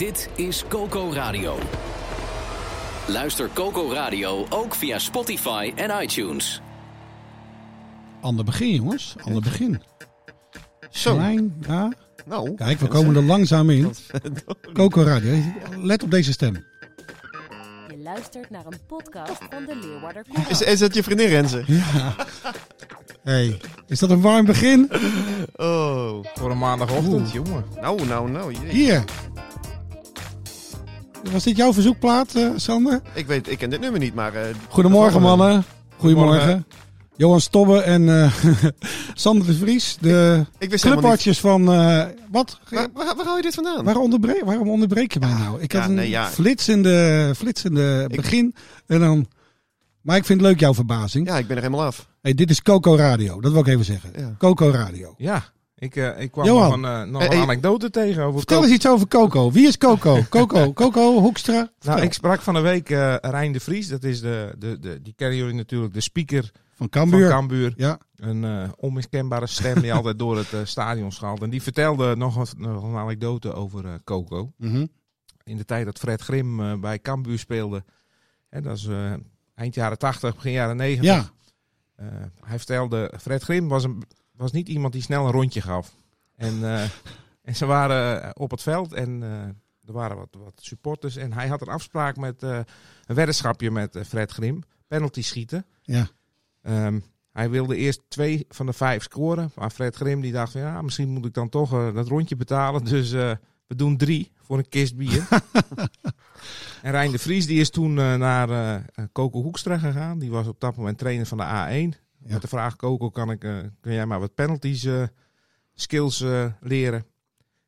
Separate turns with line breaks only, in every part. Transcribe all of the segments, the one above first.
Dit is Coco Radio. Luister Coco Radio ook via Spotify en iTunes.
Ander begin, jongens. Ander begin.
Zo.
Klein, ja.
Nou,
Kijk, we komen er langzaam in. Coco Radio. Let op deze stem.
Je luistert naar een podcast van de Leeuwarder
Is, is dat je vriendin Renze?
Ja. Hey, is dat een warm begin?
Oh.
Voor een maandagochtend, jongen.
Nou, nou, nou. jee.
Hier. Was dit jouw verzoekplaat, eh, Sander?
Ik weet, ik ken dit nummer niet, maar... eh,
Goedemorgen,
Goedemorgen.
mannen. Goedemorgen.
Goedemorgen.
Johan Stobbe en eh, Sander de Vries, de
ik
clubartjes van... eh, wat?
Waar, waar, waar haal je dit vandaan?
Waarom onderbreek, waarom onderbreek je mij nou? Ik
Ja,
had een
nee, ja.
flitsende, flitsende
Ik-
begin en dan... Maar ik vind het leuk jouw verbazing.
Ja, ik ben er helemaal af.
Hey, dit is Coco Radio, dat wil ik even zeggen.
Ja.
Coco Radio.
Ja, ik, eh, ik kwam
Johan.
nog een, eh, nog
Eh,
een anekdote tegen over
Vertel
Coco.
eens iets over Coco. Wie is Coco? Coco, Coco Hoekstra.
Nou,
Vertel.
ik sprak van de week eh Rijn de Vries. Dat is de, de, de, die kennen jullie natuurlijk, de speaker
van Cambuur.
van Cambuur.
Ja.
Een onmiskenbare stem die altijd door het stadion schaalt. En die vertelde nog een, nog een anekdote over Coco.
Mhm.
In de tijd dat Fred Grim bij Cambuur speelde. Hè, dat is eind jaren 80, begin jaren 90.
Ja.
Hij vertelde, Fred Grim was, een, was niet iemand die snel een rondje gaf. En, eh, en ze waren op het veld en eh, er waren wat, wat supporters. En hij had een afspraak met eh, een weddenschapje met Fred Grim. Penalty schieten.
Ja.
Ehm, hij wilde eerst twee van de vijf scoren. Maar Fred Grim die dacht van ja, misschien moet ik dan toch dat rondje betalen. Dus we doen drie voor een kist bier. en Rijn de Vries die is toen naar eh Coco Hoekstra gegaan. Die was op dat moment trainer van de A1.
Ja.
Met de vraag, Coco, kan, ik, eh, kun jij maar wat penalties eh, skills eh, leren?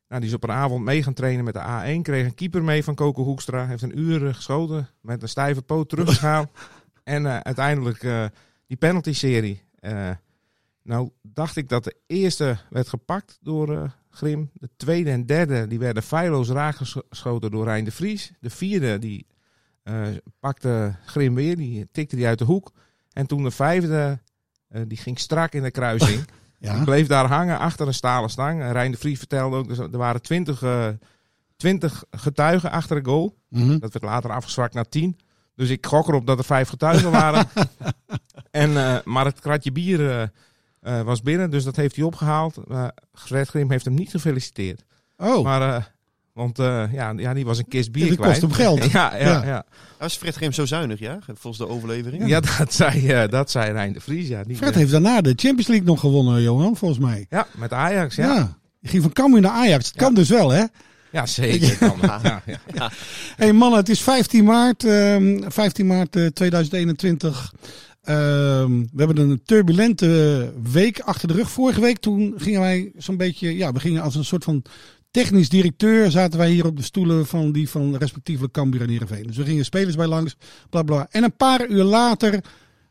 Nou, die is op een avond mee gaan trainen met de A1. Kreeg een keeper mee van Coco Hoekstra. Heeft een uur geschoten. Met een stijve poot teruggegaan. en uiteindelijk die penalty-serie. Nou, dacht ik dat de eerste werd gepakt door Grim. De tweede en derde die werden feilloos raakgeschoten door Rijn de Vries. De vierde die pakte Grim weer. Die tikte die uit de hoek. En toen de vijfde, die ging strak in de kruising.
Ja.
Die bleef daar hangen achter een stalen stang. Rijn de Vries vertelde ook, dus er waren twintig, eh, twintig getuigen achter de goal.
Mhm.
Dat werd later afgezwakt naar tien. Dus ik gok erop dat er vijf getuigen waren. en, eh, maar het kratje bier eh, eh, was binnen, dus dat heeft hij opgehaald. Uh, Fred Grim heeft hem niet gefeliciteerd.
Oh,
Maar, eh, want eh, ja, ja, die was een kist bier
Ja, die
kwijt.
kost hem geld.
ja, ja,
Ja.
ja.
Was Fred Grim zo zuinig, ja? Volgens de overlevering?
ja. dat, zei, eh, dat zei Rijn de Vries. Ja,
Fred
eh,
heeft daarna de Champions League nog gewonnen, Johan, volgens mij.
ja met Ajax,
Ja.
ja.
Je ging van Cambuur naar Ajax. Het kan dus wel, hè?
Ja, zeker. Kan, ja, ja.
hey, mannen, het is 15 maart, ehm 15 maart eh, 2021. Ehm, we hebben een turbulente week achter de rug. Vorige week toen gingen wij zo'n beetje, ja, we gingen als een soort van technisch directeur zaten wij hier op de stoelen van die van respectievelijk Cambuur en Heerenveen. Dus we gingen spelers bij langs, bla bla. En een paar uur later,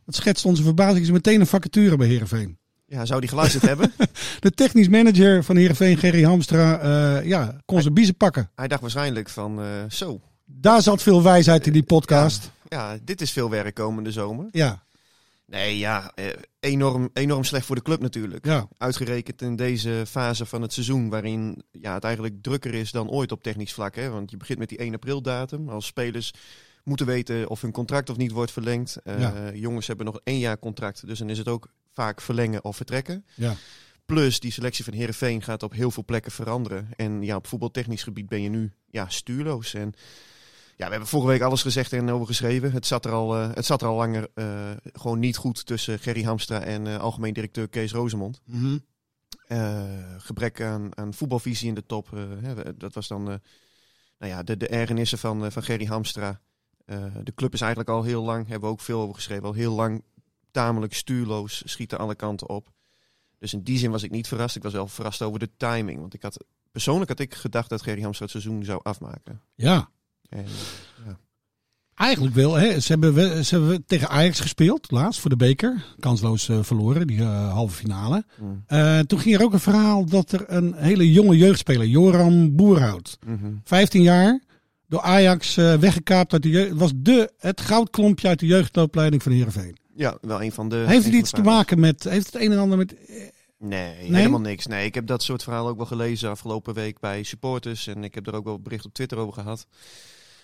dat schetst onze verbazing, is er meteen een vacature bij Heerenveen.
Ja, zou die geluisterd hebben?
De technisch manager van Heerenveen, Gerry Hamstra, eh, ja, kon zijn biezen pakken.
Hij dacht waarschijnlijk van, eh, zo,
Daar zat veel wijsheid in die podcast.
ja, dit is veel werk komende zomer.
Ja,
Nee, ja, eh, enorm, enorm slecht voor de club natuurlijk.
ja.
Uitgerekend in deze fase van het seizoen, waarin ja, het eigenlijk drukker is dan ooit op technisch vlak. Hè? Want je begint met die 1 april datum. Als spelers moeten weten of hun contract of niet wordt verlengd. Eh,
Ja.
Jongens hebben nog één jaar contract, dus dan is het ook vaak verlengen of vertrekken.
Ja.
Plus die selectie van Herenveen gaat op heel veel plekken veranderen. En ja, op voetbaltechnisch gebied ben je nu ja, stuurloos. En ja, we hebben vorige week alles gezegd en over geschreven. Het zat er al, eh, het zat er al langer eh, gewoon niet goed tussen Gerry Hamstra en eh, algemeen directeur Kees Rozemond.
Mhm.
Eh, gebrek aan, aan voetbalvisie in de top. eh, hè, dat was dan eh, nou ja, de, de ergernissen van, van Gerry Hamstra. Eh, de club is eigenlijk al heel lang, hebben we ook veel over geschreven, al heel lang tamelijk stuurloos, schieten alle kanten op. Dus in die zin was ik niet verrast. Ik was wel verrast over de timing. Want ik had, persoonlijk had ik gedacht dat Gerry Hamstra het seizoen zou afmaken.
Ja.
En, ja.
Eigenlijk wel. Hè. Ze, hebben, we- ze hebben tegen Ajax gespeeld, laatst voor de beker. Kansloos eh, verloren, die eh, halve finale.
Mm.
Eh, toen ging er ook een verhaal dat er een hele jonge jeugdspeler, Joram Boerhout,
Mhm.
15 jaar, door Ajax weggekaapt uit de jeugd. Was de, het goudklompje uit de jeugdopleiding van Heerenveen.
Ja, wel een van de...
Heeft het iets te maken met, heeft het een en ander met...
Nee,
Nee?
helemaal niks. Nee, ik heb dat soort verhalen ook wel gelezen afgelopen week bij supporters. En ik heb er ook wel bericht op Twitter over gehad.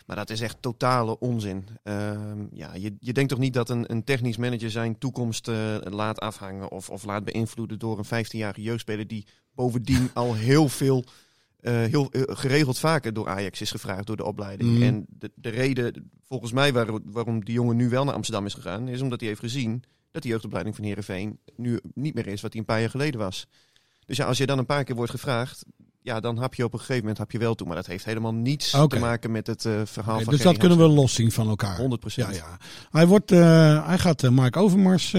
Maar dat is echt totale onzin. Ehm, ja, je, je denkt toch niet dat een, een technisch manager zijn toekomst eh, laat afhangen of, of laat beïnvloeden door een 15-jarige jeugdspeler die bovendien al heel veel, eh, heel eh, geregeld vaker door Ajax is gevraagd door de opleiding.
Mhm.
En de, de reden volgens mij waar, waarom die jongen nu wel naar Amsterdam is gegaan, is omdat hij heeft gezien dat de jeugdopleiding van Heerenveen nu niet meer is wat hij een paar jaar geleden was. Dus ja, als je dan een paar keer wordt gevraagd, ja, dan heb je op een gegeven moment heb je wel toe. Maar dat heeft helemaal niets te maken met het eh, verhaal
Nee,
van
dus dat kunnen we loszien van elkaar.
Hamstra. 100%.
Ja, ja. Hij, wordt, eh, hij gaat eh, Mark Overmars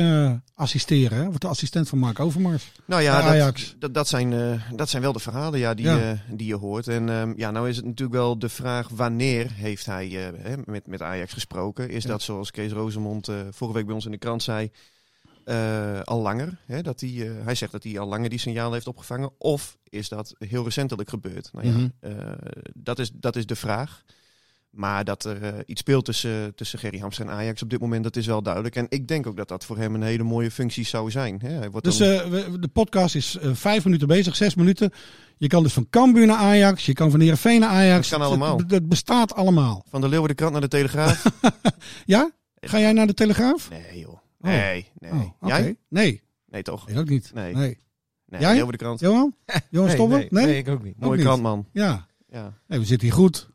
assisteren. Hè? Wordt de assistent van Mark Overmars.
Nou ja,
Ajax.
dat, dat, dat, zijn, dat zijn wel de verhalen ja, die,
Ja.
die je hoort. En ehm, ja, nou is het natuurlijk wel de vraag wanneer heeft hij met, met Ajax gesproken. Is
Ja.
dat zoals Kees Rozemond vorige week bij ons in de krant zei, al langer? Hè, dat hij, hij zegt dat hij al langer die signaal heeft opgevangen. Of is dat heel recentelijk gebeurd? Nou ja,
Mhm.
eh, dat, is, dat is de vraag. Maar dat er eh, iets speelt tussen, tussen Gerry Hamster en Ajax op dit moment, dat is wel duidelijk. En ik denk ook dat dat voor hem een hele mooie functie zou zijn. Hè? Hij wordt
Dus
dan-
eh, we- de podcast is vijf minuten bezig, zes minuten. Je kan dus van Cambuur naar Ajax, je kan van Heerenveen naar Ajax.
Dat kan allemaal.
Het, het bestaat allemaal.
Van de Leeuwardenkrant naar de Telegraaf?
Ja? Ga jij naar de Telegraaf?
Nee, joh.
Oh.
Nee, nee.
Oh.
Jij?
Nee,
Nee, toch?
ik ook niet.
Nee.
nee.
Nee,
Jij?
Leeuwardenkrant.
Johan? Johan Stobbe?
nee,
Nee?
nee, ik ook niet.
Mooie krant, man.
Ja.
Ja,
Nee, we zitten hier goed. We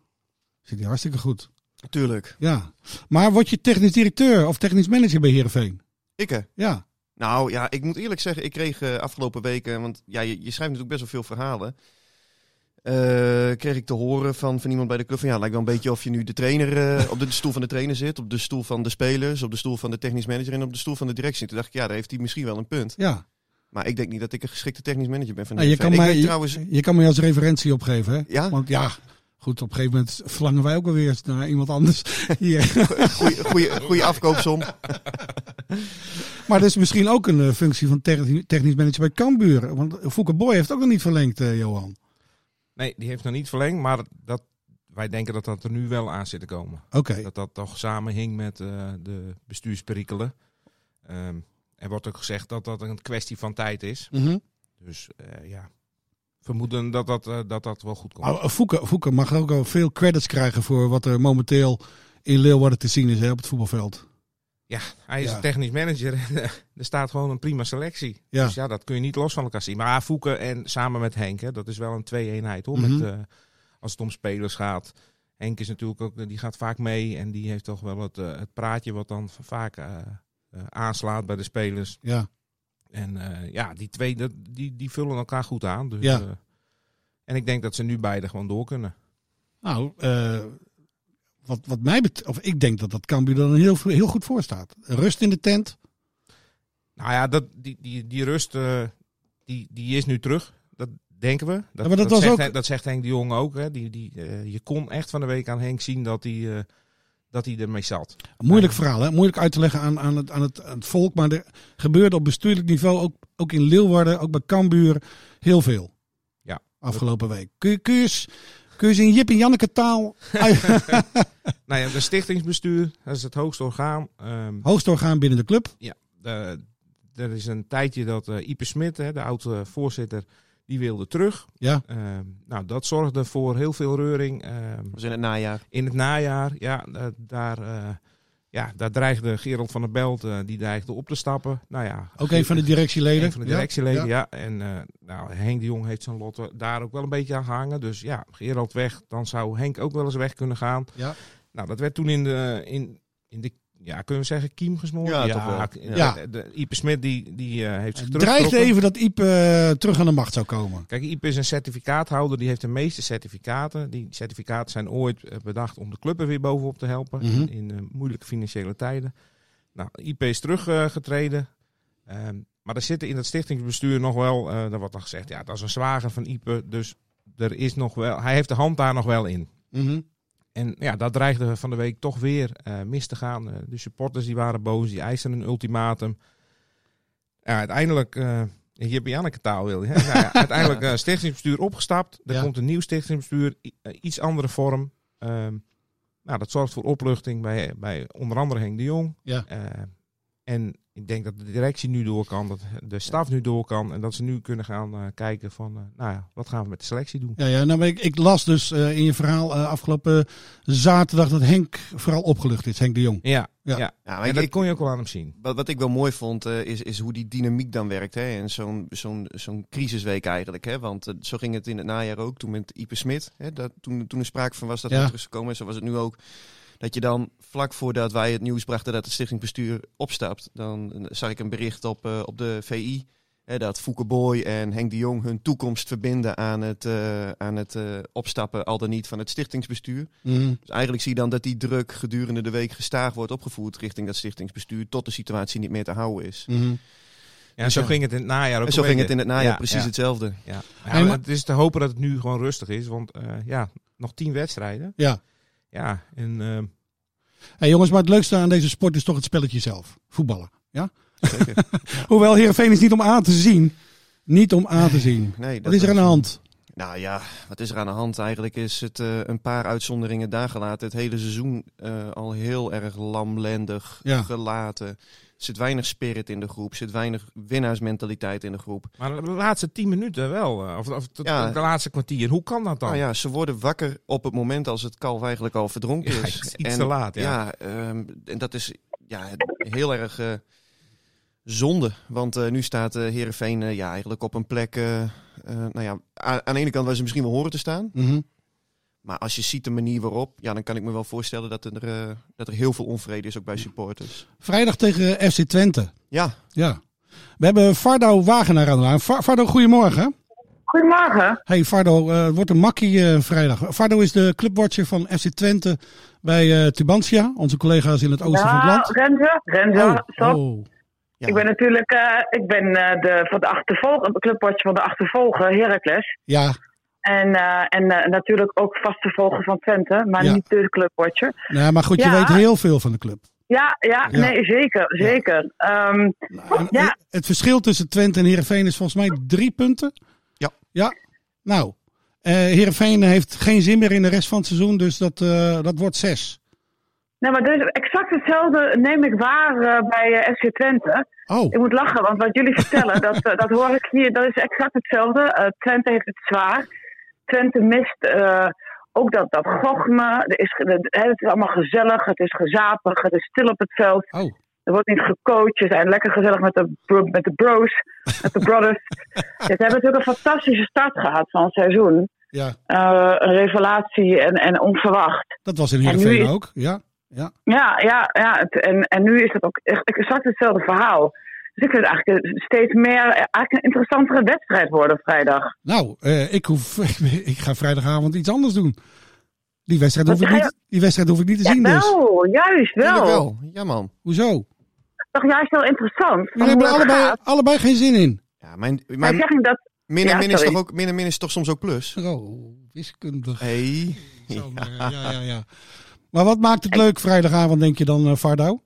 zitten hier hartstikke goed.
tuurlijk.
Ja. Maar word je technisch directeur of technisch manager bij Heerenveen?
Ik, hè?
Ja.
Nou ja, ik moet eerlijk zeggen, ik kreeg eh, afgelopen weken, want ja, je, je schrijft natuurlijk best wel veel verhalen. eh, kreeg ik te horen van, van iemand bij de club van ja, het lijkt wel een beetje of je nu de trainer eh, op de stoel van de trainer zit, op de stoel van de spelers, op de stoel van de technisch manager en op de stoel van de directie. Toen dacht ik, ja, daar heeft hij misschien wel een punt.
Ja.
Maar ik denk niet dat ik een geschikte technisch manager ben van
Nou, je, kan
Ik
mij,
weet trouwens,
je, je kan mij als referentie opgeven, hè?
ja,
Want ja, goed, op een gegeven moment verlangen wij ook alweer naar iemand anders.
Goeie afkoopsom.
Maar dat is misschien ook een eh, functie van techni- technisch manager bij Cambuur. Want Fouke Boy heeft ook nog niet verlengd, eh, Johan.
Nee, die heeft nog niet verlengd, maar dat, wij denken dat dat er nu wel aan zit te komen.
Oké.
Dat dat toch samenhing met eh, de bestuursperikelen. Ehm, er wordt ook gezegd dat dat een kwestie van tijd is.
Mhm.
Dus eh, ja, vermoeden dat dat, eh, dat dat wel goed komt.
Eh, Fouke, Fouke mag ook al veel credits krijgen voor wat er momenteel in Leeuwarden te zien is hè, op het voetbalveld.
Ja, hij is
Ja.
technisch manager en eh, er staat gewoon een prima selectie.
Ja.
Dus ja, dat kun je niet los van elkaar zien. Maar Fouke en samen met Henk, hè, dat is wel een twee-eenheid hoor.
Mhm.
met, als het om spelers gaat. Henk is natuurlijk ook, die gaat vaak mee en die heeft toch wel het, het praatje wat dan vaak aanslaat bij de spelers.
Ja.
En eh, ja, die twee, dat, die, die vullen elkaar goed aan. Dus,
Ja.
eh, en ik denk dat ze nu beide gewoon door kunnen.
Nou, eh, wat, wat mij betreft, of ik denk dat dat Cambuur dan heel, heel goed voor staat. Rust in de tent.
Nou ja, dat, die, die, die rust, eh, die, die is nu terug. Dat denken we. Dat,
Ja, maar dat was
zegt,
ook-
Henk- dat zegt Henk de Jong ook. Hè. Die, die, eh, je kon echt van de week aan Henk zien dat hij, eh, dat hij ermee zat.
Moeilijk verhaal, hè? moeilijk uit te leggen aan, aan, het, aan, het, aan het volk. Maar er gebeurde op bestuurlijk niveau, ook, ook in Leeuwarden, ook bij Cambuur, heel veel.
Ja.
Afgelopen week. Kun je, kun je, eens- kun je eens in Jip en Janneke taal
Nou ja, de stichtingsbestuur, dat is het hoogste orgaan. Ehm,
hoogst orgaan binnen de club?
de- er is een tijdje dat eh Ipe Smit, hè, de oude voorzitter, die wilde terug.
Ja.
Ehm, nou, dat zorgde voor heel veel reuring. Ehm,
Dat was in het najaar.
in het najaar, ja, eh, daar, eh, ja, daar dreigde Gerald van der Belt, eh, die dreigde op te stappen. Nou ja,
Ook een van de directieleden.
Een van de directieleden,
Ja,
ja. En eh, nou, Henk de Jong heeft zijn lot daar ook wel een beetje aan gehangen. Dus ja, Gerald weg, dan zou Henk ook wel eens weg kunnen gaan.
Ja.
Nou, dat werd toen in de, in, in de ja, kunnen we zeggen, kiem gesmoord?
Ja, toch wel.
de-
Ja.
De, de, Ipe Smit, die, die eh, heeft zich
Het dreigde even dat Iep eh, terug aan de macht zou komen.
Kijk, Ipe is een certificaathouder, die heeft de meeste certificaten. Die certificaten zijn ooit eh, bedacht om de club er weer bovenop te helpen
Mhm.
in, in eh, moeilijke financiële tijden. Nou, Ipe is teruggetreden. Ehm, maar er zitten in het stichtingsbestuur nog wel, eh daar wordt dan gezegd, ja, dat is een zwager van Ipe. Dus er is nog wel, hij heeft de hand daar nog wel in.
Mhm.
En ja, dat dreigde van de week toch weer eh, mis te gaan. Eh, de supporters die waren boos, die eisten een ultimatum. Ja, uiteindelijk, eh hier bij Janneke taal wil je. Hè? Nou ja, uiteindelijk stichtingsbestuur opgestapt. Er
Ja.
komt een nieuw stichtingsbestuur, iets andere vorm. Ehm, nou, dat zorgt voor opluchting bij, bij onder andere Henk de Jong.
Ja.
En ik denk dat de directie nu door kan, dat de staf nu door kan. En dat ze nu kunnen gaan eh, kijken van, eh, nou ja, wat gaan we met de selectie doen?
Ja, ja nou, maar ik, ik las dus eh, in je verhaal eh, afgelopen zaterdag dat Henk vooral opgelucht is, Henk de Jong.
Ja,
Ja.
ja.
Ja, maar
en
ik-
dat
ik-
kon je ook wel aan hem zien.
Wat, wat ik wel mooi vond, eh, is, is hoe die dynamiek dan werkt. Hè? En zo'n zo'n zo'n crisisweek eigenlijk. Hè? Want zo ging het in het najaar ook. Toen met Ipe Smit. Hè? Dat, toen, toen er sprake van was dat
Ja.
het terug zou komen. En zo was het nu ook. Dat je dan vlak voordat wij het nieuws brachten dat het stichtingsbestuur opstapt. Dan zag ik een bericht op, eh, op de VI. Hè, dat Fouke Boy en Henk de Jong hun toekomst verbinden aan het, eh, aan het eh, opstappen, al dan niet van het stichtingsbestuur.
Mhm.
Dus eigenlijk zie je dan dat die druk gedurende de week gestaag wordt opgevoerd richting dat stichtingsbestuur. Tot de situatie niet meer te houden is.
Mhm.
Ja, zo
ja.
ging het in het najaar ook
En zo ging het in het najaar
Ja,
precies
ja.
hetzelfde.
Ja.
Maar-
Het is te hopen dat het nu gewoon rustig is, want eh, ja, nog tien wedstrijden.
Ja.
Ja, en eh,
Hey, jongens, maar het leukste aan deze sport is toch het spelletje zelf. Voetballen. Ja?
Zeker.
Hoewel Heerenveen is niet om aan te zien. Niet om aan te zien.
Nee, dat
Wat is er aan de hand?
Nou ja, wat is er aan de hand? Eigenlijk is het eh, een paar uitzonderingen daar gelaten. Het hele seizoen eh, al heel erg lamlendig
Ja.
gelaten. Er zit weinig spirit in de groep. Er zit weinig winnaarsmentaliteit in de groep.
maar de laatste tien minuten wel, eh, of, of de,
Ja.
de laatste kwartier. Hoe kan dat dan?
Nou ja, ze worden wakker op het moment als het kalf eigenlijk al verdronken
Ja,
is.
iets- iets te laat, ja.
ehm, en dat is ja, heel erg zonde. Want eh, nu staat eh Heerenveen eh, ja, eigenlijk op een plek... nou ja, aan, aan de ene kant waar ze misschien wel horen te staan.
Mhm.
Maar als je ziet de manier waarop... Ja, dan kan ik me wel voorstellen dat er, eh, dat er heel veel onvrede is ook bij supporters.
Vrijdag tegen FC Twente.
Ja,
Ja. We hebben Fardo Wagenaar aan de lijn. Fa- Fardo, goedemorgen.
Goedemorgen.
Hey Fardo, eh, het wordt een makkie eh, vrijdag. Fardo is de clubwatcher van FC Twente bij eh, Tubantia. Onze collega's in het oosten van het
Ja,
land.
Renze, Renze, stop.
oh.
Ja.
Ik ben natuurlijk eh, ik ben, eh, de, van de achtervolger, van de achtervolger, Heracles.
ja,
En, eh, en eh, natuurlijk ook vaste volger van Twente, maar
Ja.
niet de clubwatcher.
nou, maar goed, je
Ja.
weet heel veel van de club.
Ja, ja,
Ja.
nee, zeker, zeker. Ehm,
En,
Ja.
Het verschil tussen Twente en Heerenveen is volgens mij drie punten.
Ja.
Ja, nou. eh Heerenveen heeft geen zin meer in de rest van het seizoen, dus dat, eh, dat wordt zes.
Nou, maar dus exact hetzelfde neem ik waar eh, bij eh, FC Twente.
Oh,
Ik moet lachen, want wat jullie vertellen, dat, eh, dat hoor ik hier, dat is exact hetzelfde. Twente heeft het zwaar. Twente mist ook dat, dat gochme. Er is, het is allemaal gezellig, het is gezapig, het is stil op het veld.
oh.
Er wordt niet gecoacht, ze zijn lekker gezellig met de, met de bros, met de brothers. Ze hebben natuurlijk een fantastische start gehad van het seizoen.
Ja,
een revelatie en, en onverwacht.
dat was in Heerenveen
is-
ook. Ja, ja.
Ja, ja, ja. het- en, en nu is het ook echt exact hetzelfde verhaal. Dus ik vind het eigenlijk steeds meer eigenlijk een interessantere wedstrijd worden vrijdag.
Nou, eh, ik, hoef, ik ga vrijdagavond iets anders doen. Die wedstrijd hoef ik niet, die wedstrijd hoef ik niet te
Ja,
zien dus.
wel, juist wel.
wel. Ja man.
Hoezo?
Toch juist heel interessant.
We hebben
het
allebei,
gaat.
allebei geen zin in.
Ja, mijn,
Maar
mijn
zeg ik dat...
min en
Ja,
min is toch ook min en min is toch soms ook plus.
Oh, wiskundig.
Hey.
Zo, maar, ja, ja, ja. Maar wat maakt het leuk vrijdagavond, denk je dan, eh Vardouw?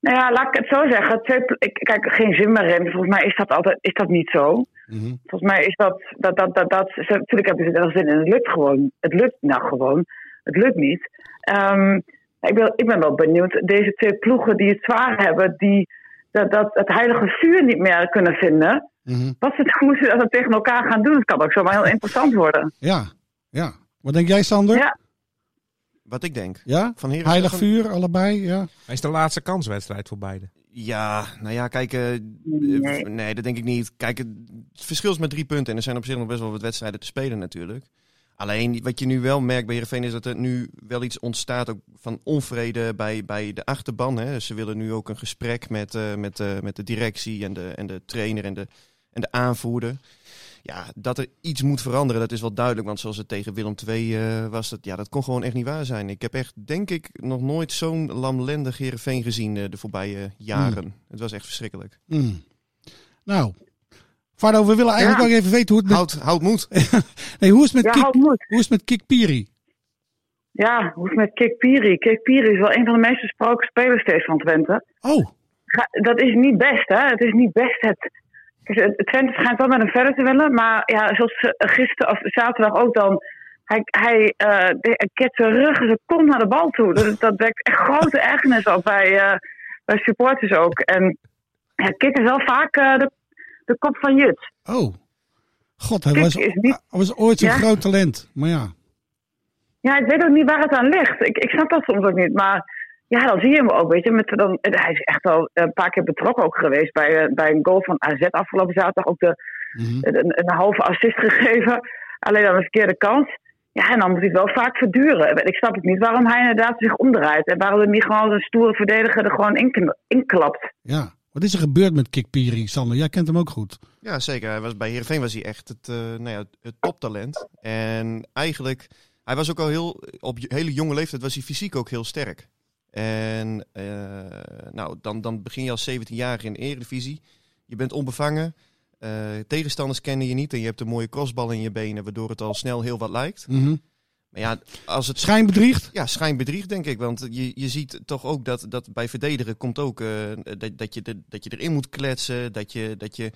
Nou ja, laat ik het zo zeggen. Twee, ik kijk, geen zin meer in. Volgens mij is dat altijd is dat niet zo.
Mhm.
Volgens mij is dat... dat, dat, dat, dat ze, natuurlijk hebben ze er zin in. Het lukt gewoon. Het lukt nou gewoon. Het lukt niet. Ehm, ik, ben, ik ben wel benieuwd. Deze twee ploegen die het zwaar hebben... die dat, dat het heilige vuur niet meer kunnen vinden...
Mhm.
Wat ze dan moeten ze dat tegen elkaar gaan doen? Het kan ook zomaar heel interessant worden.
Ja, ja. Wat denk jij, Sander?
Ja.
Wat ik denk.
Ja?
Van Heerenveen
Heilig vuur, allebei, ja.
Hij is de laatste kanswedstrijd voor beide.
Ja, nou ja, kijk. eh,
Nee.
nee. dat denk ik niet. Kijk, het verschil is maar drie punten. En er zijn op zich nog best wel wat wedstrijden te spelen natuurlijk. Alleen wat je nu wel merkt bij Heerenveen is dat er nu wel iets ontstaat ook van onvrede bij, bij de achterban. Hè. Ze willen nu ook een gesprek met, eh, met, eh, met de directie en de, en de trainer en de, en de aanvoerder. Ja, dat er iets moet veranderen, dat is wel duidelijk. Want zoals het tegen Willem II eh, was, dat, ja, dat kon gewoon echt niet waar zijn. Ik heb echt, denk ik, nog nooit zo'n lamlendig Heerenveen gezien eh, de voorbije jaren. Het was echt verschrikkelijk.
Hmm. Nou, Vardo, we willen eigenlijk
Ja.
wel even weten hoe het met,
Houd, houd moed.
nee, hoe is het met,
Ja,
Kik, hoe is het met Kik Piri?
Ja, hoe is het met Kik Piri? Kik Piri is wel een van de meest besproken spelers steeds van Twente.
Oh,
dat is niet best, hè? Het is niet best het. Twente schijnt wel met hem verder te willen, maar ja, zoals eh, gisteren of zaterdag ook dan. Hij, hij de- keert zijn rug en zijn kont naar de bal toe. Dat, dat wekt echt grote ergernis op bij, eh, bij supporters ook. En Kik is wel vaak de, de kop van Jut.
oh. God, hij
Kik
was,
niet-
hij was ooit
Ja?
groot talent. Maar ja.
Ja, ik weet ook niet waar het aan ligt. Ik, ik snap dat soms ook niet. Maar ja, dan zie je hem ook, weet je. Met, dan, hij is echt al een paar keer betrokken ook geweest bij, eh, bij een goal van AZ afgelopen zaterdag. Ook de,
Mhm.
een, een halve assist gegeven. Alleen dan een verkeerde kans. Ja, en dan moet hij het wel vaak verduren. Ik snap het niet waarom hij inderdaad zich omdraait. En waarom hij niet gewoon een stoere verdediger er gewoon in, inklapt.
ja. Wat is er gebeurd met Kik Piri, Sander? Jij kent hem ook goed.
Ja, zeker. Hij was, bij Heerenveen was hij echt het, eh, nou ja, het toptalent. En eigenlijk, hij was ook al heel, op hele jonge leeftijd was hij fysiek ook heel sterk. En eh, nou, dan, dan begin je als 17 jaar in de eredivisie. Je bent onbevangen. Eh, tegenstanders kennen je niet en je hebt een mooie crossbal in je benen, waardoor het al snel heel wat lijkt.
Mhm.
Maar ja, als het
Schijnbedriegt?
ja, schijnbedrieg denk ik. Want je, je ziet toch ook dat, dat bij verdedigen komt ook eh, dat, dat, je de, dat je erin moet kletsen. Dat je, dat je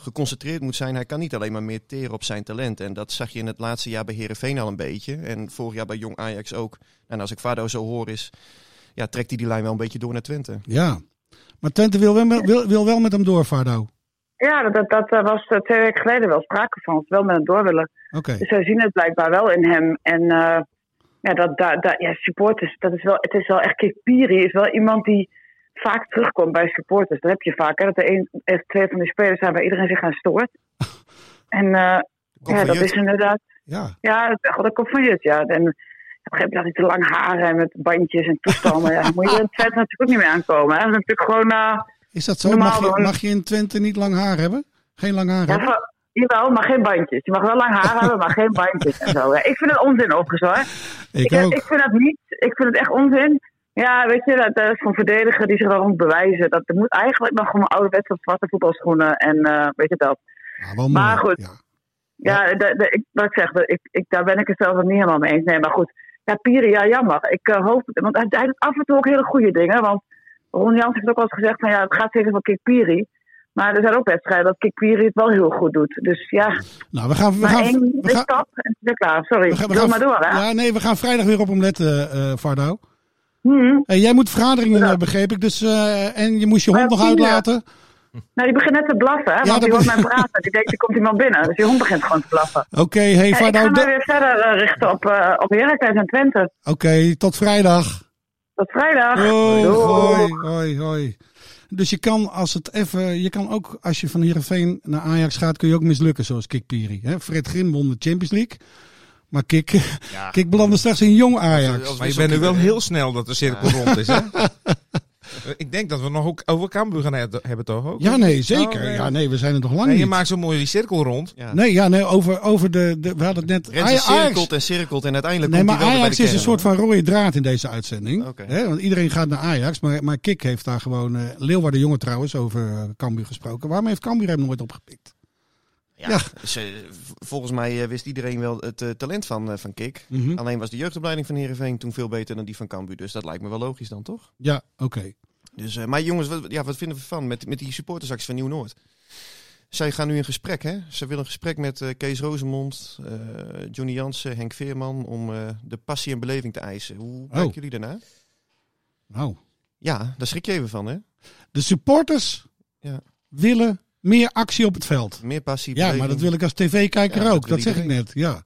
geconcentreerd moet zijn. Hij kan niet alleen maar meer teren op zijn talent. En dat zag je in het laatste jaar bij Herenveen al een beetje. En vorig jaar bij Jong Ajax ook. En als ik Vado zo hoor is, ja, trekt hij die lijn wel een beetje door naar Twente.
Ja. Maar Twente wil wel, met- wil, wil wel met hem door, Fardo.
Ja, dat, dat, dat eh, was eh, twee weken geleden wel sprake van. Ze wel met hem door willen.
Oké.
Dus zij zien het blijkbaar wel in hem. En eh, ja, dat, dat, dat, ja, supporters, dat is wel, het is wel echt. Kijk, Piri is wel iemand die vaak terugkomt bij supporters. Dat heb je vaak, hè? Dat er een, echt twee van die spelers zijn waar iedereen zich aan stoort. En eh,
Komt
ja, dat
Jut.
is inderdaad.
Ja.
Ja, dat, dat komt van Jut, ja. En ik begreep dat hij te lang haren en met bandjes en toestanden. ja, moet je in Twente natuurlijk ook niet mee aankomen. Hè? Dat is natuurlijk gewoon. eh,
Is dat zo?
Normaal
Mag je, mag je in Twente niet lang haar hebben? Geen lang haar hebben?
jawel, maar geen bandjes. Je mag wel lang haar hebben, maar geen bandjes en zo. Ja, ik vind het onzin overigens hoor.
Ik
ik,
ook.
ik vind dat niet. Ik vind het echt onzin. Ja, weet je, dat, dat is van verdediger die zich moet bewijzen. Dat er moet eigenlijk nog gewoon ouderwetse zwarte voetbalschoenen en eh, weet je dat.
Ja,
maar goed.
Ja.
Ja, de, de, ik, wat ik zeg, de- ik, ik, daar ben ik het zelf ook niet helemaal mee eens. Nee, maar goed. Ja, Piri, ja, jammer. Ik eh, hoop het. Want hij, hij doet af en toe ook hele goede dingen. Want Ron Jans heeft ook al eens gezegd van ja, het gaat zeker van Kik Piri. Maar er zijn ook wedstrijden dat Kik Piri het wel heel goed doet. Dus ja,
Nou, we gaan... We
maar
gaan,
één
we gaan,
stap en het is weer klaar. Sorry,
we gaan, we
maar door hè.
Ja, nee, we gaan vrijdag weer op hem letten, Fardo. Hey, jij moet vergaderingen, eh, begreep ik. Dus, eh, en je moest je hond nog
uur. Nou, die begint net te blaffen, hè?
Ja,
Want die hoort mij praten. Die denkt, er komt iemand binnen. Dus die hond begint gewoon te blaffen.
Oké, hey
Ja, ik ga me weer verder eh, richten op, eh op Heracles en Twente.
Oké, tot vrijdag.
Tot vrijdag.
Hoi, hoi, hoi, hoi. Dus je kan, als het even, je kan ook, als je van Heerenveen naar Ajax gaat, kun je ook mislukken, zoals Kik Piri. Hè? Fred Grim won de Champions League. Maar Kik, Kik belandde straks in jong Ajax.
Maar je bent nu wel heel snel dat de cirkel rond is, hè? Ik denk dat we nog ook over Cambuur gaan he- hebben, toch ook?
Ja, nee, zeker.
Oh, nee.
Ja, nee, we zijn er nog lang
Nee, je
niet.
maakt zo mooi die cirkel rond.
Ja.
Nee, ja, nee, over, over de, de, we hadden het net. Ajax,
cirkelt en cirkelt en uiteindelijk
nee,
komt
maar
hij wel
Ajax
bij de
is een soort van rode draad in deze uitzending. Hè? Want iedereen gaat naar Ajax, maar, maar Kik heeft daar gewoon, eh Leeuwarden Jongen trouwens, over eh, Cambuur gesproken. Waarom heeft Cambuur hem nooit opgepikt?
Ja,
Ja.
dus, eh, volgens mij eh, wist iedereen wel het eh, talent van, van Kik.
Mhm.
Alleen was de jeugdopleiding van Heerenveen toen veel beter dan die van Cambuur. Dus dat lijkt me wel logisch dan, toch?
Ja, oké.
Dus, eh, maar jongens, wat, ja, wat vinden we van met, met die supportersactie van Nieuw-Noord? Zij gaan nu in gesprek, hè? Ze willen een gesprek met eh, Kees Rozemond, eh, Johnny Jansen, Henk Veerman... om eh, de passie en beleving te eisen. Hoe kijken jullie daarnaar?
Nou,
Ja, daar schrik je even van, hè?
de supporters
Ja.
willen meer actie op het veld.
Meer passie,
Ja, maar dat wil ik als tv-kijker
Ja, dat
ook. Dat zeg ik net. Ja.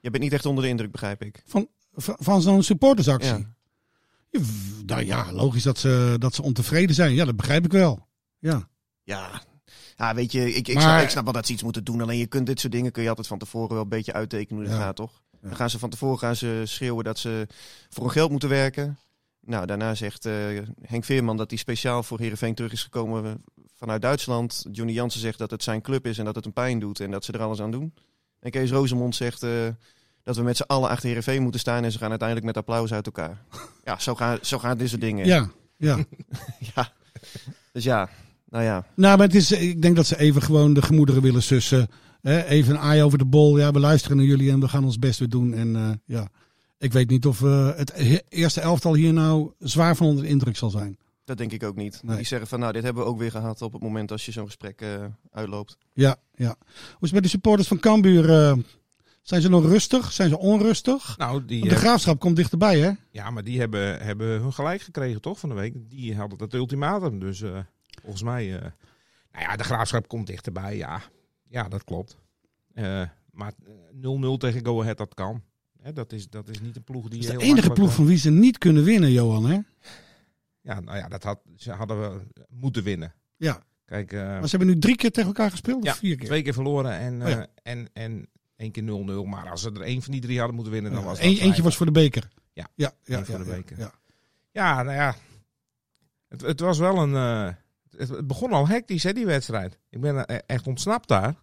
Je bent niet echt onder de indruk, begrijp ik.
Van, van, van zo'n supportersactie.
Ja.
Nou ja, logisch dat ze, dat ze ontevreden zijn. Ja, dat begrijp ik wel. Ja.
Ja, ja weet je, ik, ik,
Maar-
snap, ik snap wel dat ze iets moeten doen. Alleen je kunt dit soort dingen kun je altijd van tevoren wel een beetje uittekenen hoe het
Ja.
gaat, toch? Dan gaan ze van tevoren gaan ze schreeuwen dat ze voor hun geld moeten werken. Nou, daarna zegt eh, Henk Veerman dat hij speciaal voor Heerenveen terug is gekomen vanuit Duitsland. Johnny Jansen zegt dat het zijn club is en dat het hem pijn doet en dat ze er alles aan doen. En Kees Rozemond zegt eh, dat we met z'n allen achter Heerenveen moeten staan en ze gaan uiteindelijk met applaus uit elkaar. Ja, zo gaan, zo gaan dit soort dingen.
Ja, ja.
Ja. Dus ja, nou ja.
Nou, maar het is, ik denk dat ze even gewoon de gemoederen willen sussen. Hè? Even een aai over de bol. Ja, we luisteren naar jullie en we gaan ons best weer doen. En eh, ja, Ik weet niet of eh, het he- eerste elftal hier nou zwaar van onder de indruk zal zijn.
Dat denk ik ook niet.
Nee.
Die zeggen van nou, dit hebben we ook weer gehad op het moment als je zo'n gesprek eh, uitloopt.
Ja, ja. Hoe is het met de supporters van Cambuur? eh, zijn ze nog rustig? Zijn ze onrustig?
Nou, die,
Want de
eh,
graafschap komt dichterbij, hè?
ja, maar die hebben, hebben hun gelijk gekregen, toch, van de week. Die hadden dat ultimatum. Dus eh, volgens mij... eh, nou ja, de graafschap komt dichterbij, ja. Ja, dat klopt. Eh, maar eh, 0-0 tegen Go Ahead, dat kan. Hè, dat, is, dat is niet een ploeg die...
Dat is de
heel
enige ploeg van wie ze niet kunnen winnen, Johan, hè?
Ja, nou ja, dat had, ze hadden we moeten winnen.
Ja.
Kijk, eh,
Maar ze hebben nu drie keer tegen elkaar gespeeld?
Ja,
of vier keer?
twee keer verloren en,
Oh ja.
eh, en, en één keer 0-0. Maar als ze er één van die drie hadden moeten winnen, dan was
Eén-
dat
eentje was voor de beker.
Ja,
ja, ja,
voor
ja,
de beker.
ja.
Ja, nou ja. Het, het was wel een... het, het begon al hectisch, hè, die wedstrijd. Ik ben eh, echt ontsnapt daar.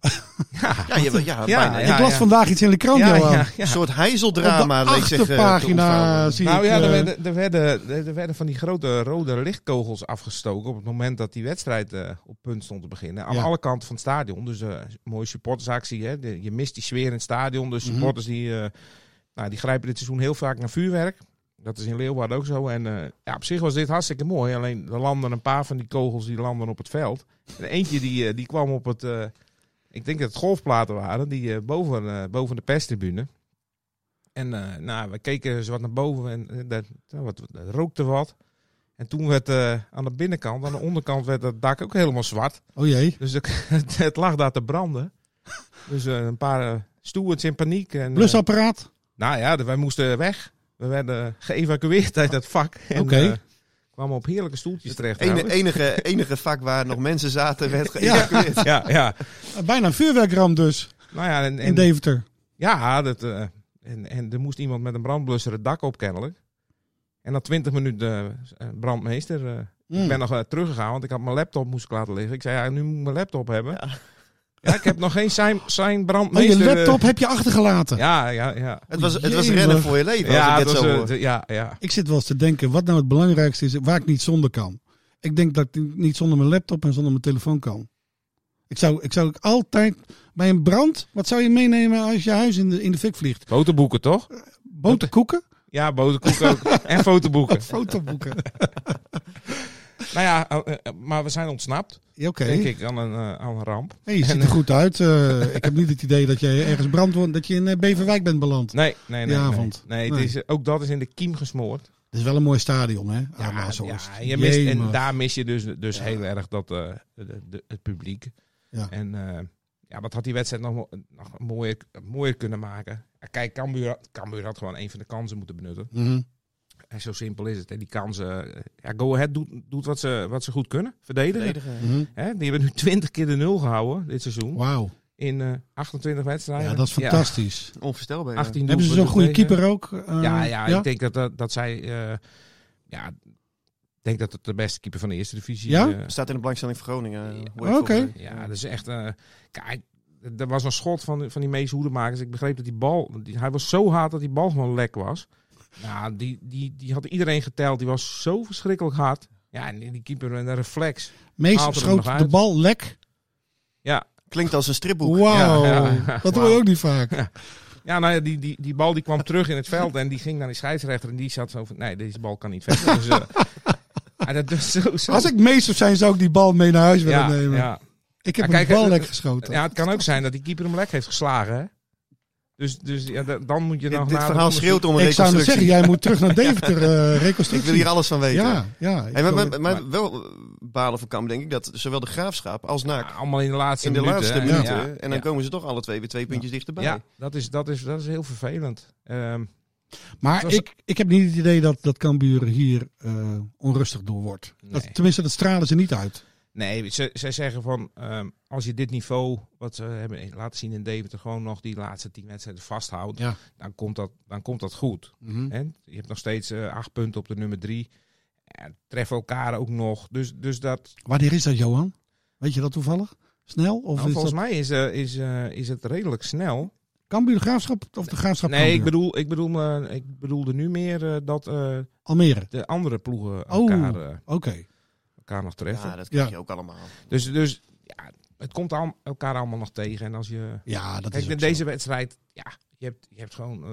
ja,
Ja, je, ja,
Ja,
bijna.
ja.
ik las vandaag iets in de krant,
ja,
Johan.
ja, ja.
Een soort heizeldrama
Op de
leek zich eh, te
achterpagina zie
Nou
ik...
ja, er
eh,
werden, er, werden, er werden van die grote rode lichtkogels afgestoken op het moment dat die wedstrijd eh, op punt stond te beginnen. Aan
Ja.
alle kanten van het stadion. Dus een mooie supportersactie. Hè? De- je mist die sfeer in het stadion. Dus
Mhm.
supporters die, eh, nou, die grijpen dit seizoen heel vaak naar vuurwerk. Dat is in Leeuwarden ook zo. En eh, ja, op zich was dit hartstikke mooi. Alleen er landen een paar van die kogels die landen op het veld. En eentje die, eh, die kwam op het... eh, ik denk dat het golfplaten waren. Die boven, boven de perstribune. En nou, we keken zo wat naar boven en dat, nou, wat, dat rookte wat. En toen werd aan de binnenkant, aan de onderkant, werd het dak ook helemaal zwart.
Oh jee.
Dus het, het lag daar te branden. Dus een paar uh, stewards in paniek. En,
Blusapparaat?
nou ja, wij moesten weg. We werden geëvacueerd uit dat vak. En,
Oké.
eh, kwamen op heerlijke stoeltjes terecht. Trouwens.
enige, enige vak waar nog mensen zaten werd geëvacueerd.
Ja, ja.
Bijna een vuurwerkramp dus,
Nou ja, en,
in
en,
Deventer.
ja dat, eh, en, en er moest iemand met een brandblusser het dak op kennelijk. En na twintig minuten eh, brandmeester. eh,
Mm.
Ik ben nog teruggegaan, want ik had mijn laptop moest ik laten liggen. Ik zei, ja, nu moet ik mijn laptop hebben.
Ja.
Ja, ik heb nog geen zijn, zijn
Oh,
brandmeester.
je
eh,
laptop heb je achtergelaten.
Ja, ja, ja.
Het was, het was rennen voor je leven
ja,
als ik
het
zo hoor.
ja, ja.
Ik zit wel eens te denken, wat nou het belangrijkste is waar ik niet zonder kan. Ik denk dat ik niet zonder mijn laptop en zonder mijn telefoon kan. Ik zou, ik zou ook altijd bij een brand, wat zou je meenemen als je huis in de, in de fik vliegt?
Fotoboeken, toch?
Boterkoeken?
Ja, boterkoeken ook. en fotoboeken.
Fotoboeken.
Nou ja, eh, eh, maar we zijn ontsnapt,
Oké.
denk ik, aan een, eh, aan een ramp.
Hey, je ziet er goed uit. Ik heb niet het idee dat je ergens brand dat je in Beverwijk bent beland.
Nee, nee, nee. Nee. Nee, het
Nee.
Is, ook dat is in de kiem gesmoord.
Het is wel een mooi stadion, hè?
Ja, ja, je mist, en daar mis je dus, dus
Ja.
heel erg dat, de, de- het publiek.
Ja.
En ja, dat had die wedstrijd nog, nog mooier, mooier kunnen maken. Kijk, Cambuur, Cambuur had gewoon een van de kansen moeten benutten.
Mhm.
En zo simpel is het. Hè. Die kansen, eh, ja, Go Ahead doet, doet wat, ze, wat ze goed kunnen. Verdedigen.
Verdedigen.
Mhm.
Hè, die hebben nu 20 keer de nul gehouden dit seizoen.
Wauw.
In eh, 28 wedstrijden.
Ja, dat is fantastisch.
Onvoorstelbaar. ja.
18
Hebben ze zo'n goede
tegen.
keeper ook? Eh,
Ja, ja, ik denk dat, dat, dat zij... eh, ja, ik denk dat het de beste keeper van de eerste divisie...
Ja?
eh,
Staat in de belangstelling voor Groningen.
Ja.
Oké.
Ja, dat is echt. eh kijk, er was een schot van, van die Mees Hoedemakers. Ik begreep dat die bal. Die, hij was zo hard dat die bal gewoon lek was. Nou, die, die, die had iedereen geteld. Die was zo verschrikkelijk hard. Ja, en die keeper met een reflex.
Meest
haalt hem
schoot de bal lek.
Ja,
Klinkt als een stripboek.
Wauw.
Ja, ja.
Dat hoor je ook niet vaak.
ja nou ja, die, die, die bal die kwam terug in het veld. En die ging naar die scheidsrechter. En die zat zo van: nee, deze bal kan niet verder. Dus, eh, ja, dat is zo, zo.
Als ik meest zou zijn, zou ik die bal mee naar huis willen
ja,
nemen.
ja.
Ik heb
Ja, kijk,
bal
eh,
lek geschoten.
ja, het kan ook zijn dat die keeper hem lek heeft geslagen. Hè? Dus, dus ja, da- dan moet je
Dit,
nog
dit
naar
verhaal schreeuwt om een
ik zou
reconstructie.
zeggen, jij moet terug naar Deventer eh
ik
reconstructie.
wil hier alles van weten.
Ja, ja.
maar,
wil-
maar, maar wel eh, balen voor Kamp, denk ik, dat zowel de graafschap als NAC
Ja, allemaal in de laatste
in de
minuten.
laatste minuten.
Ja.
En dan
ja.
komen ze toch alle twee weer twee puntjes dichterbij.
Ja, dat is, dat, is, dat is heel vervelend. Ehm,
maar
was-
ik, ik heb niet het idee dat, dat Cambuur hier eh, onrustig door wordt.
Nee.
Dat, tenminste, dat stralen ze niet uit.
Nee, ze, zij zeggen van, ehm, als je dit niveau, wat ze hebben laten zien in Deventer, gewoon nog die laatste tien wedstrijden vasthoudt,
Ja.
dan, komt dat, dan komt dat goed. Hè? Je hebt nog steeds eh, acht punten op de nummer drie. En treffen elkaar ook nog. Dus, dus dat,
Wanneer is dat, Johan? Weet je dat toevallig? Snel? Of
nou, volgens
dat
mij is, eh, is, eh, is het redelijk snel.
Cambuur de Graafschap of de Graafschap
Nee, ik bedoel, ik, bedoel, ik bedoelde nu meer dat
Almere.
de andere ploegen
Oh.
elkaar, eh,
Oké.
Elkaar nog treffen.
Ja, dat krijg
Ja.
je ook allemaal.
Dus, dus ja, het komt al, elkaar allemaal nog tegen. En als je.
Ja, dat
Kijk,
is
in deze
zo.
wedstrijd, ja, je hebt, je hebt gewoon. eh,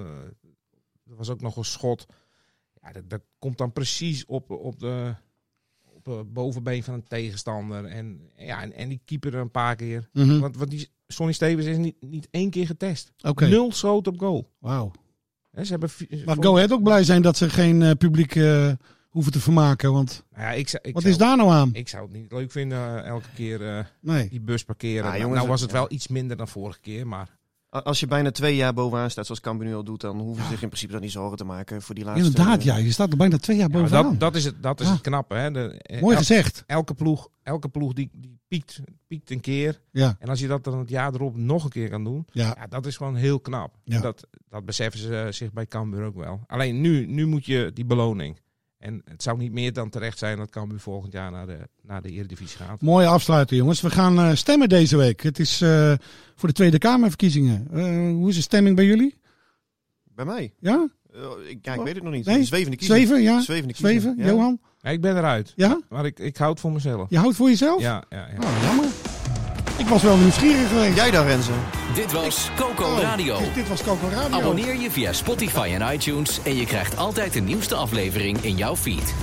er was ook nog een schot. Ja, dat, dat komt dan precies op, op de op het bovenbeen van een tegenstander. En, ja, en, en die keeper een paar keer.
Mhm.
Want, want die Sonny Stevens is niet, niet één keer getest.
Oké.
Nul schoot op goal.
Wauw.
Hè, ze hebben
Maar Go Ahead ook blij zijn dat ze geen eh, publiek eh, hoeven te vermaken. Want
Nou ja, ik, zou- ik
wat
zou-
is daar nou aan?
Ik zou het niet leuk vinden eh, elke keer eh,
Nee.
die bus parkeren.
Ja,
nou,
jongens,
nou was het
ja.
wel iets minder dan vorige keer, maar
Als je bijna twee jaar bovenaan staat, zoals Cambuur nu al doet, dan hoeven ze zich in principe dan niet zorgen te maken voor die laatste.
Inderdaad,
eh,
ja. Je staat er bijna twee jaar
Ja,
bovenaan.
dat, dat is het, dat is
Ja.
het knappe. Hè? De, eh,
Mooi
el-
gezegd.
elke ploeg, elke ploeg die, die piekt, piekt een keer.
Ja.
En als je dat dan het jaar erop nog een keer kan doen,
Ja.
ja, dat is gewoon heel knap. Dat, dat beseffen ze eh, zich bij Cambuur ook wel. Alleen nu, nu moet je die beloning. En het zou niet meer dan terecht zijn dat Cambuur volgend jaar naar de, naar de Eredivisie gaat.
Mooie afsluiter, jongens. We gaan eh, stemmen deze week. Het is eh, voor de Tweede Kamerverkiezingen. Eh, hoe is de stemming bij jullie?
Bij mij?
Ja?
Eh, ik, ja, ik weet het nog niet.
Nee?
Zwevende kiezer.
Zweven, ja?
Zwevende kiezer.
Zweven,
ja.
Johan?
Ja, ik ben eruit.
Ja?
Maar ik, ik houd het voor mezelf.
Je houdt voor jezelf?
Ja, ja, ja.
Oh, jammer. Ik was wel nieuwsgierig geweest.
Jij dan, Renze?
Dit was Coco
Oh,
Radio.
Dit, dit was Coco Radio.
Abonneer je via Spotify en iTunes en je krijgt altijd de nieuwste aflevering in jouw feed.